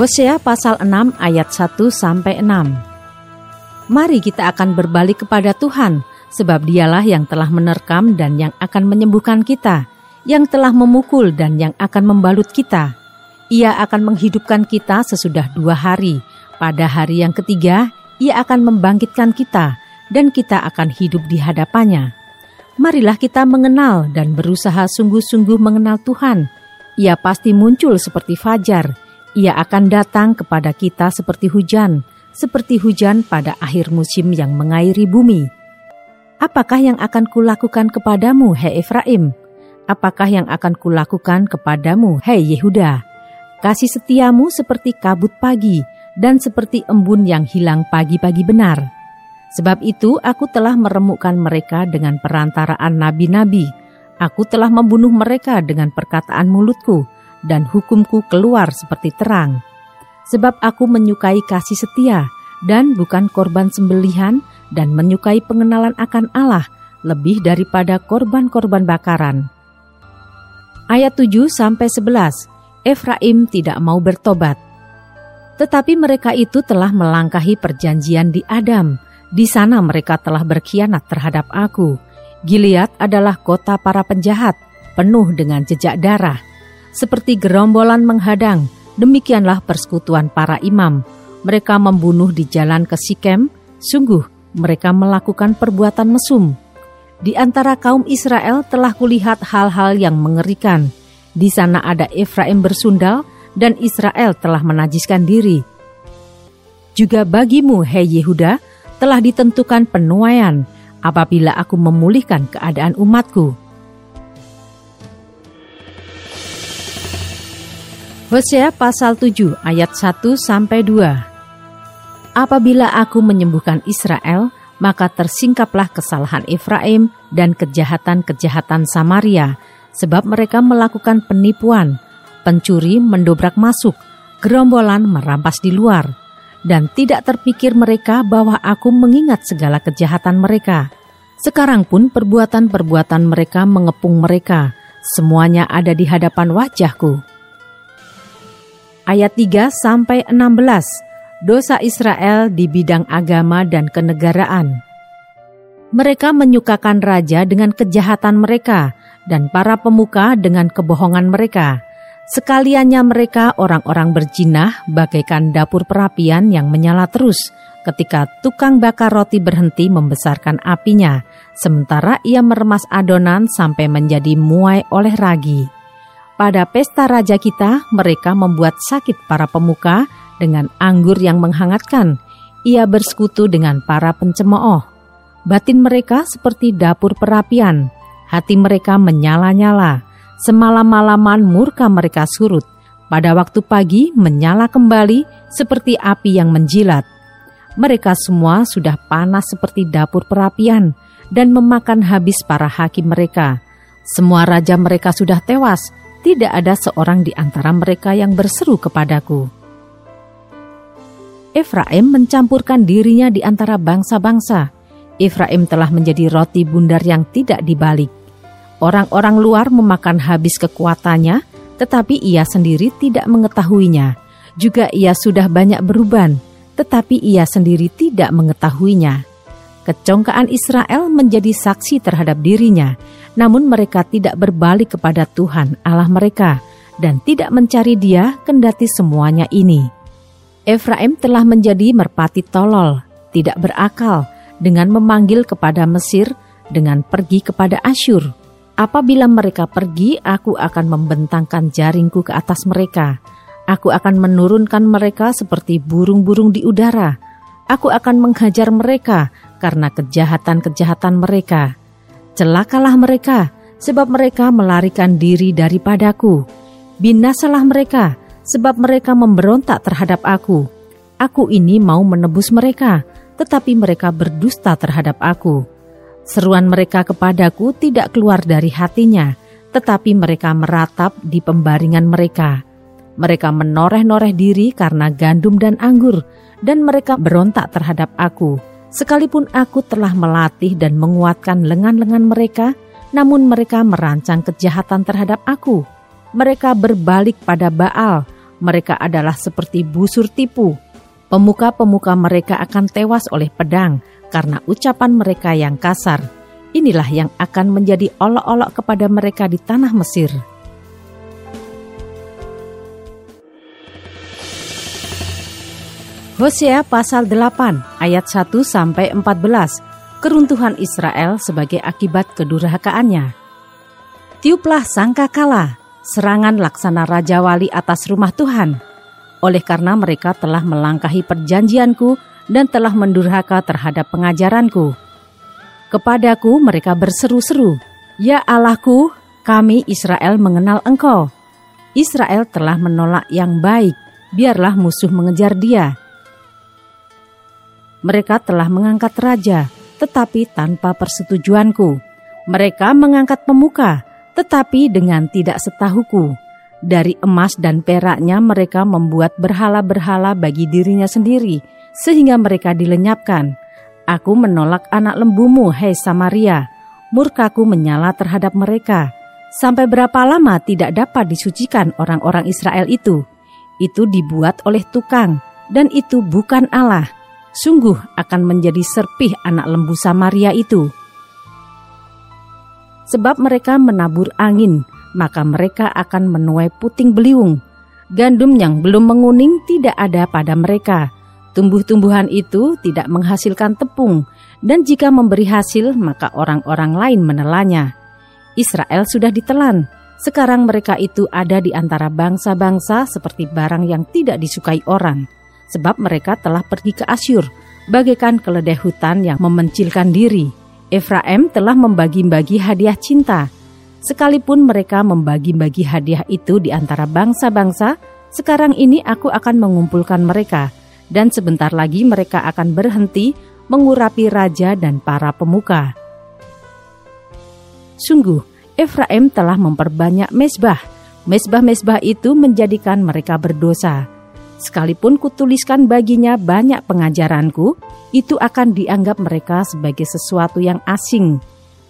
Hosea pasal 6 ayat 1 sampai 6. Mari kita akan berbalik kepada Tuhan, sebab Dialah yang telah menerkam dan yang akan menyembuhkan kita, yang telah memukul dan yang akan membalut kita. Ia akan menghidupkan kita sesudah dua hari. Pada hari yang ketiga, ia akan membangkitkan kita, dan kita akan hidup di hadapannya. Marilah kita mengenal dan berusaha sungguh-sungguh mengenal Tuhan. Ia pasti muncul seperti fajar ia akan datang kepada kita seperti hujan, seperti hujan pada akhir musim yang mengairi bumi. Apakah yang akan kulakukan kepadamu, hei Efraim? Apakah yang akan kulakukan kepadamu, hei Yehuda? Kasih setiamu seperti kabut pagi dan seperti embun yang hilang pagi-pagi benar. Sebab itu aku telah meremukkan mereka dengan perantaraan nabi-nabi. Aku telah membunuh mereka dengan perkataan mulutku dan hukumku keluar seperti terang. Sebab aku menyukai kasih setia dan bukan korban sembelihan dan menyukai pengenalan akan Allah lebih daripada korban-korban bakaran. Ayat 7 sampai 11. Efraim tidak mau bertobat. Tetapi mereka itu telah melangkahi perjanjian di Adam. Di sana mereka telah berkhianat terhadap aku. Gilead adalah kota para penjahat, penuh dengan jejak darah seperti gerombolan menghadang, demikianlah persekutuan para imam. Mereka membunuh di jalan ke Sikem, sungguh mereka melakukan perbuatan mesum. Di antara kaum Israel telah kulihat hal-hal yang mengerikan. Di sana ada Efraim bersundal dan Israel telah menajiskan diri. Juga bagimu, hei Yehuda, telah ditentukan penuaian apabila aku memulihkan keadaan umatku Hosea pasal 7 ayat 1 sampai 2. Apabila aku menyembuhkan Israel, maka tersingkaplah kesalahan Efraim dan kejahatan-kejahatan Samaria, sebab mereka melakukan penipuan, pencuri mendobrak masuk, gerombolan merampas di luar, dan tidak terpikir mereka bahwa aku mengingat segala kejahatan mereka. Sekarang pun perbuatan-perbuatan mereka mengepung mereka, semuanya ada di hadapan wajahku ayat 3 sampai 16. Dosa Israel di bidang agama dan kenegaraan. Mereka menyukakan raja dengan kejahatan mereka dan para pemuka dengan kebohongan mereka. Sekaliannya mereka orang-orang berjinah bagaikan dapur perapian yang menyala terus ketika tukang bakar roti berhenti membesarkan apinya, sementara ia meremas adonan sampai menjadi muai oleh ragi. Pada pesta raja kita, mereka membuat sakit para pemuka dengan anggur yang menghangatkan. Ia bersekutu dengan para pencemooh. Batin mereka seperti dapur perapian. Hati mereka menyala-nyala. Semalam-malaman murka mereka surut. Pada waktu pagi menyala kembali seperti api yang menjilat. Mereka semua sudah panas seperti dapur perapian dan memakan habis para hakim mereka. Semua raja mereka sudah tewas, tidak ada seorang di antara mereka yang berseru kepadaku. Efraim mencampurkan dirinya di antara bangsa-bangsa. Efraim telah menjadi roti bundar yang tidak dibalik. Orang-orang luar memakan habis kekuatannya, tetapi ia sendiri tidak mengetahuinya. Juga ia sudah banyak beruban, tetapi ia sendiri tidak mengetahuinya. Kecongkaan Israel menjadi saksi terhadap dirinya, namun mereka tidak berbalik kepada Tuhan Allah mereka dan tidak mencari Dia kendati semuanya ini. Efraim telah menjadi merpati tolol, tidak berakal, dengan memanggil kepada Mesir, dengan pergi kepada Asyur. Apabila mereka pergi, aku akan membentangkan jaringku ke atas mereka. Aku akan menurunkan mereka seperti burung-burung di udara. Aku akan menghajar mereka karena kejahatan-kejahatan mereka. Celakalah mereka, sebab mereka melarikan diri daripadaku. Binasalah mereka, sebab mereka memberontak terhadap aku. Aku ini mau menebus mereka, tetapi mereka berdusta terhadap aku. Seruan mereka kepadaku tidak keluar dari hatinya, tetapi mereka meratap di pembaringan mereka. Mereka menoreh-noreh diri karena gandum dan anggur, dan mereka berontak terhadap aku. Sekalipun aku telah melatih dan menguatkan lengan-lengan mereka, namun mereka merancang kejahatan terhadap aku. Mereka berbalik pada Baal, mereka adalah seperti busur tipu. Pemuka-pemuka mereka akan tewas oleh pedang karena ucapan mereka yang kasar. Inilah yang akan menjadi olok-olok kepada mereka di tanah Mesir. Hosea pasal 8 ayat 1 sampai 14. Keruntuhan Israel sebagai akibat kedurhakaannya. Tiuplah sangka kala, serangan laksana Raja Wali atas rumah Tuhan. Oleh karena mereka telah melangkahi perjanjianku dan telah mendurhaka terhadap pengajaranku. Kepadaku mereka berseru-seru, Ya Allahku, kami Israel mengenal engkau. Israel telah menolak yang baik, biarlah musuh mengejar dia mereka telah mengangkat raja, tetapi tanpa persetujuanku. Mereka mengangkat pemuka, tetapi dengan tidak setahuku. Dari emas dan peraknya mereka membuat berhala-berhala bagi dirinya sendiri, sehingga mereka dilenyapkan. Aku menolak anak lembumu, hei Samaria. Murkaku menyala terhadap mereka. Sampai berapa lama tidak dapat disucikan orang-orang Israel itu? Itu dibuat oleh tukang, dan itu bukan Allah sungguh akan menjadi serpih anak lembu Samaria itu. Sebab mereka menabur angin, maka mereka akan menuai puting beliung. Gandum yang belum menguning tidak ada pada mereka. Tumbuh-tumbuhan itu tidak menghasilkan tepung, dan jika memberi hasil, maka orang-orang lain menelannya. Israel sudah ditelan. Sekarang mereka itu ada di antara bangsa-bangsa seperti barang yang tidak disukai orang sebab mereka telah pergi ke Asyur, bagaikan keledai hutan yang memencilkan diri. Efraim telah membagi-bagi hadiah cinta. Sekalipun mereka membagi-bagi hadiah itu di antara bangsa-bangsa, sekarang ini aku akan mengumpulkan mereka, dan sebentar lagi mereka akan berhenti mengurapi raja dan para pemuka. Sungguh, Efraim telah memperbanyak mesbah. Mesbah-mesbah itu menjadikan mereka berdosa Sekalipun kutuliskan baginya banyak pengajaranku, itu akan dianggap mereka sebagai sesuatu yang asing.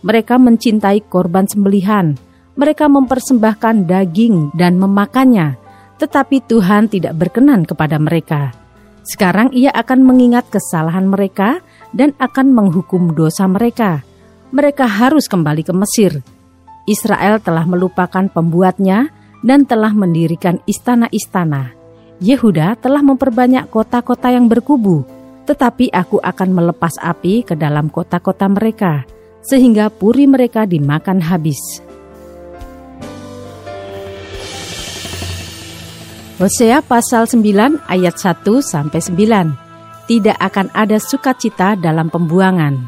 Mereka mencintai korban sembelihan, mereka mempersembahkan daging dan memakannya, tetapi Tuhan tidak berkenan kepada mereka. Sekarang ia akan mengingat kesalahan mereka dan akan menghukum dosa mereka. Mereka harus kembali ke Mesir. Israel telah melupakan pembuatnya dan telah mendirikan istana-istana Yehuda telah memperbanyak kota-kota yang berkubu, tetapi aku akan melepas api ke dalam kota-kota mereka, sehingga puri mereka dimakan habis. Hosea pasal 9 ayat 1 sampai 9. Tidak akan ada sukacita dalam pembuangan.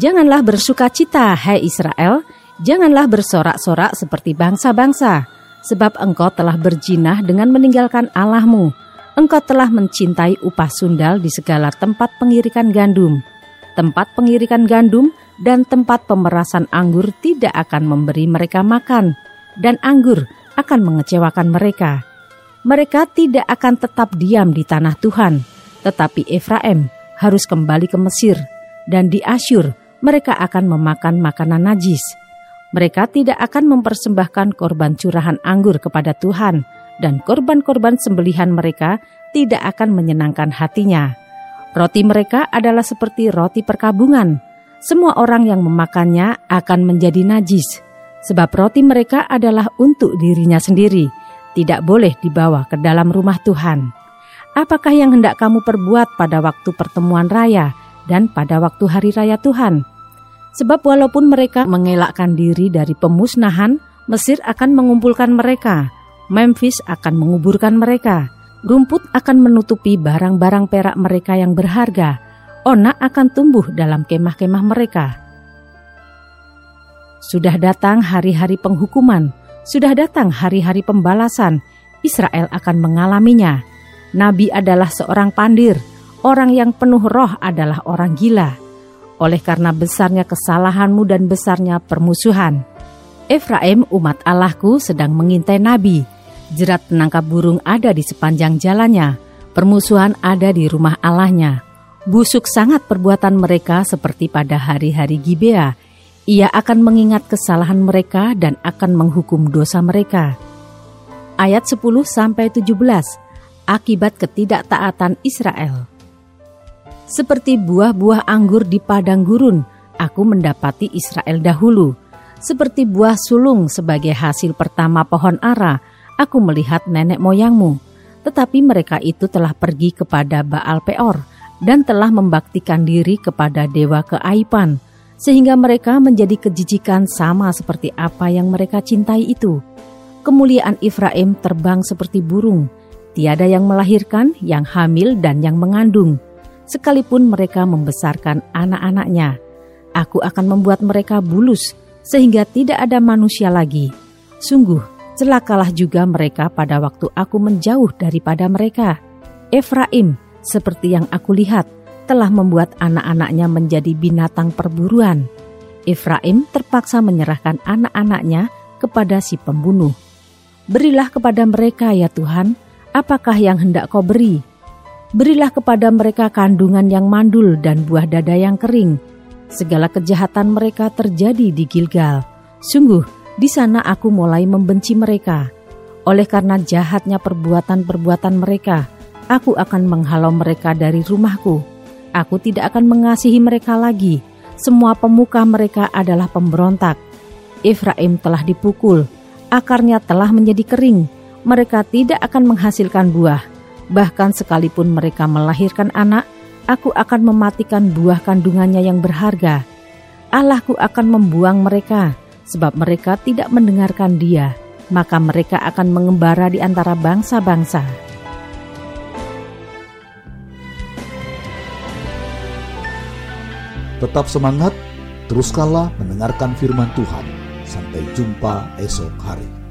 Janganlah bersukacita, hai Israel, janganlah bersorak-sorak seperti bangsa-bangsa sebab engkau telah berjinah dengan meninggalkan Allahmu. Engkau telah mencintai upah sundal di segala tempat pengirikan gandum. Tempat pengirikan gandum dan tempat pemerasan anggur tidak akan memberi mereka makan, dan anggur akan mengecewakan mereka. Mereka tidak akan tetap diam di tanah Tuhan, tetapi Efraim harus kembali ke Mesir, dan di Asyur mereka akan memakan makanan najis mereka tidak akan mempersembahkan korban curahan anggur kepada Tuhan, dan korban-korban sembelihan mereka tidak akan menyenangkan hatinya. Roti mereka adalah seperti roti perkabungan. Semua orang yang memakannya akan menjadi najis, sebab roti mereka adalah untuk dirinya sendiri, tidak boleh dibawa ke dalam rumah Tuhan. Apakah yang hendak kamu perbuat pada waktu pertemuan raya dan pada waktu hari raya Tuhan? Sebab walaupun mereka mengelakkan diri dari pemusnahan, Mesir akan mengumpulkan mereka, Memphis akan menguburkan mereka, rumput akan menutupi barang-barang perak mereka yang berharga, onak akan tumbuh dalam kemah-kemah mereka. Sudah datang hari-hari penghukuman, sudah datang hari-hari pembalasan. Israel akan mengalaminya. Nabi adalah seorang pandir, orang yang penuh roh adalah orang gila. Oleh karena besarnya kesalahanmu dan besarnya permusuhan, Efraim umat Allahku sedang mengintai Nabi. Jerat penangkap burung ada di sepanjang jalannya. Permusuhan ada di rumah Allahnya. Busuk sangat perbuatan mereka seperti pada hari-hari Gibea. Ia akan mengingat kesalahan mereka dan akan menghukum dosa mereka. Ayat 10 sampai 17. Akibat ketidaktaatan Israel. Seperti buah-buah anggur di padang gurun, aku mendapati Israel dahulu. Seperti buah sulung sebagai hasil pertama pohon ara, aku melihat nenek moyangmu. Tetapi mereka itu telah pergi kepada Baal Peor, dan telah membaktikan diri kepada dewa keaipan, sehingga mereka menjadi kejijikan sama seperti apa yang mereka cintai itu. Kemuliaan Efraim terbang seperti burung, tiada yang melahirkan, yang hamil, dan yang mengandung. Sekalipun mereka membesarkan anak-anaknya, aku akan membuat mereka bulus, sehingga tidak ada manusia lagi. Sungguh, celakalah juga mereka pada waktu aku menjauh daripada mereka. Efraim, seperti yang aku lihat, telah membuat anak-anaknya menjadi binatang perburuan. Efraim terpaksa menyerahkan anak-anaknya kepada si pembunuh. Berilah kepada mereka ya Tuhan, apakah yang hendak kau beri? Berilah kepada mereka kandungan yang mandul dan buah dada yang kering. Segala kejahatan mereka terjadi di Gilgal. Sungguh, di sana aku mulai membenci mereka. Oleh karena jahatnya perbuatan-perbuatan mereka, aku akan menghalau mereka dari rumahku. Aku tidak akan mengasihi mereka lagi. Semua pemuka mereka adalah pemberontak. Efraim telah dipukul, akarnya telah menjadi kering. Mereka tidak akan menghasilkan buah. Bahkan sekalipun mereka melahirkan anak, aku akan mematikan buah kandungannya yang berharga. Allahku akan membuang mereka, sebab mereka tidak mendengarkan dia. Maka mereka akan mengembara di antara bangsa-bangsa. Tetap semangat, teruskanlah mendengarkan firman Tuhan. Sampai jumpa esok hari.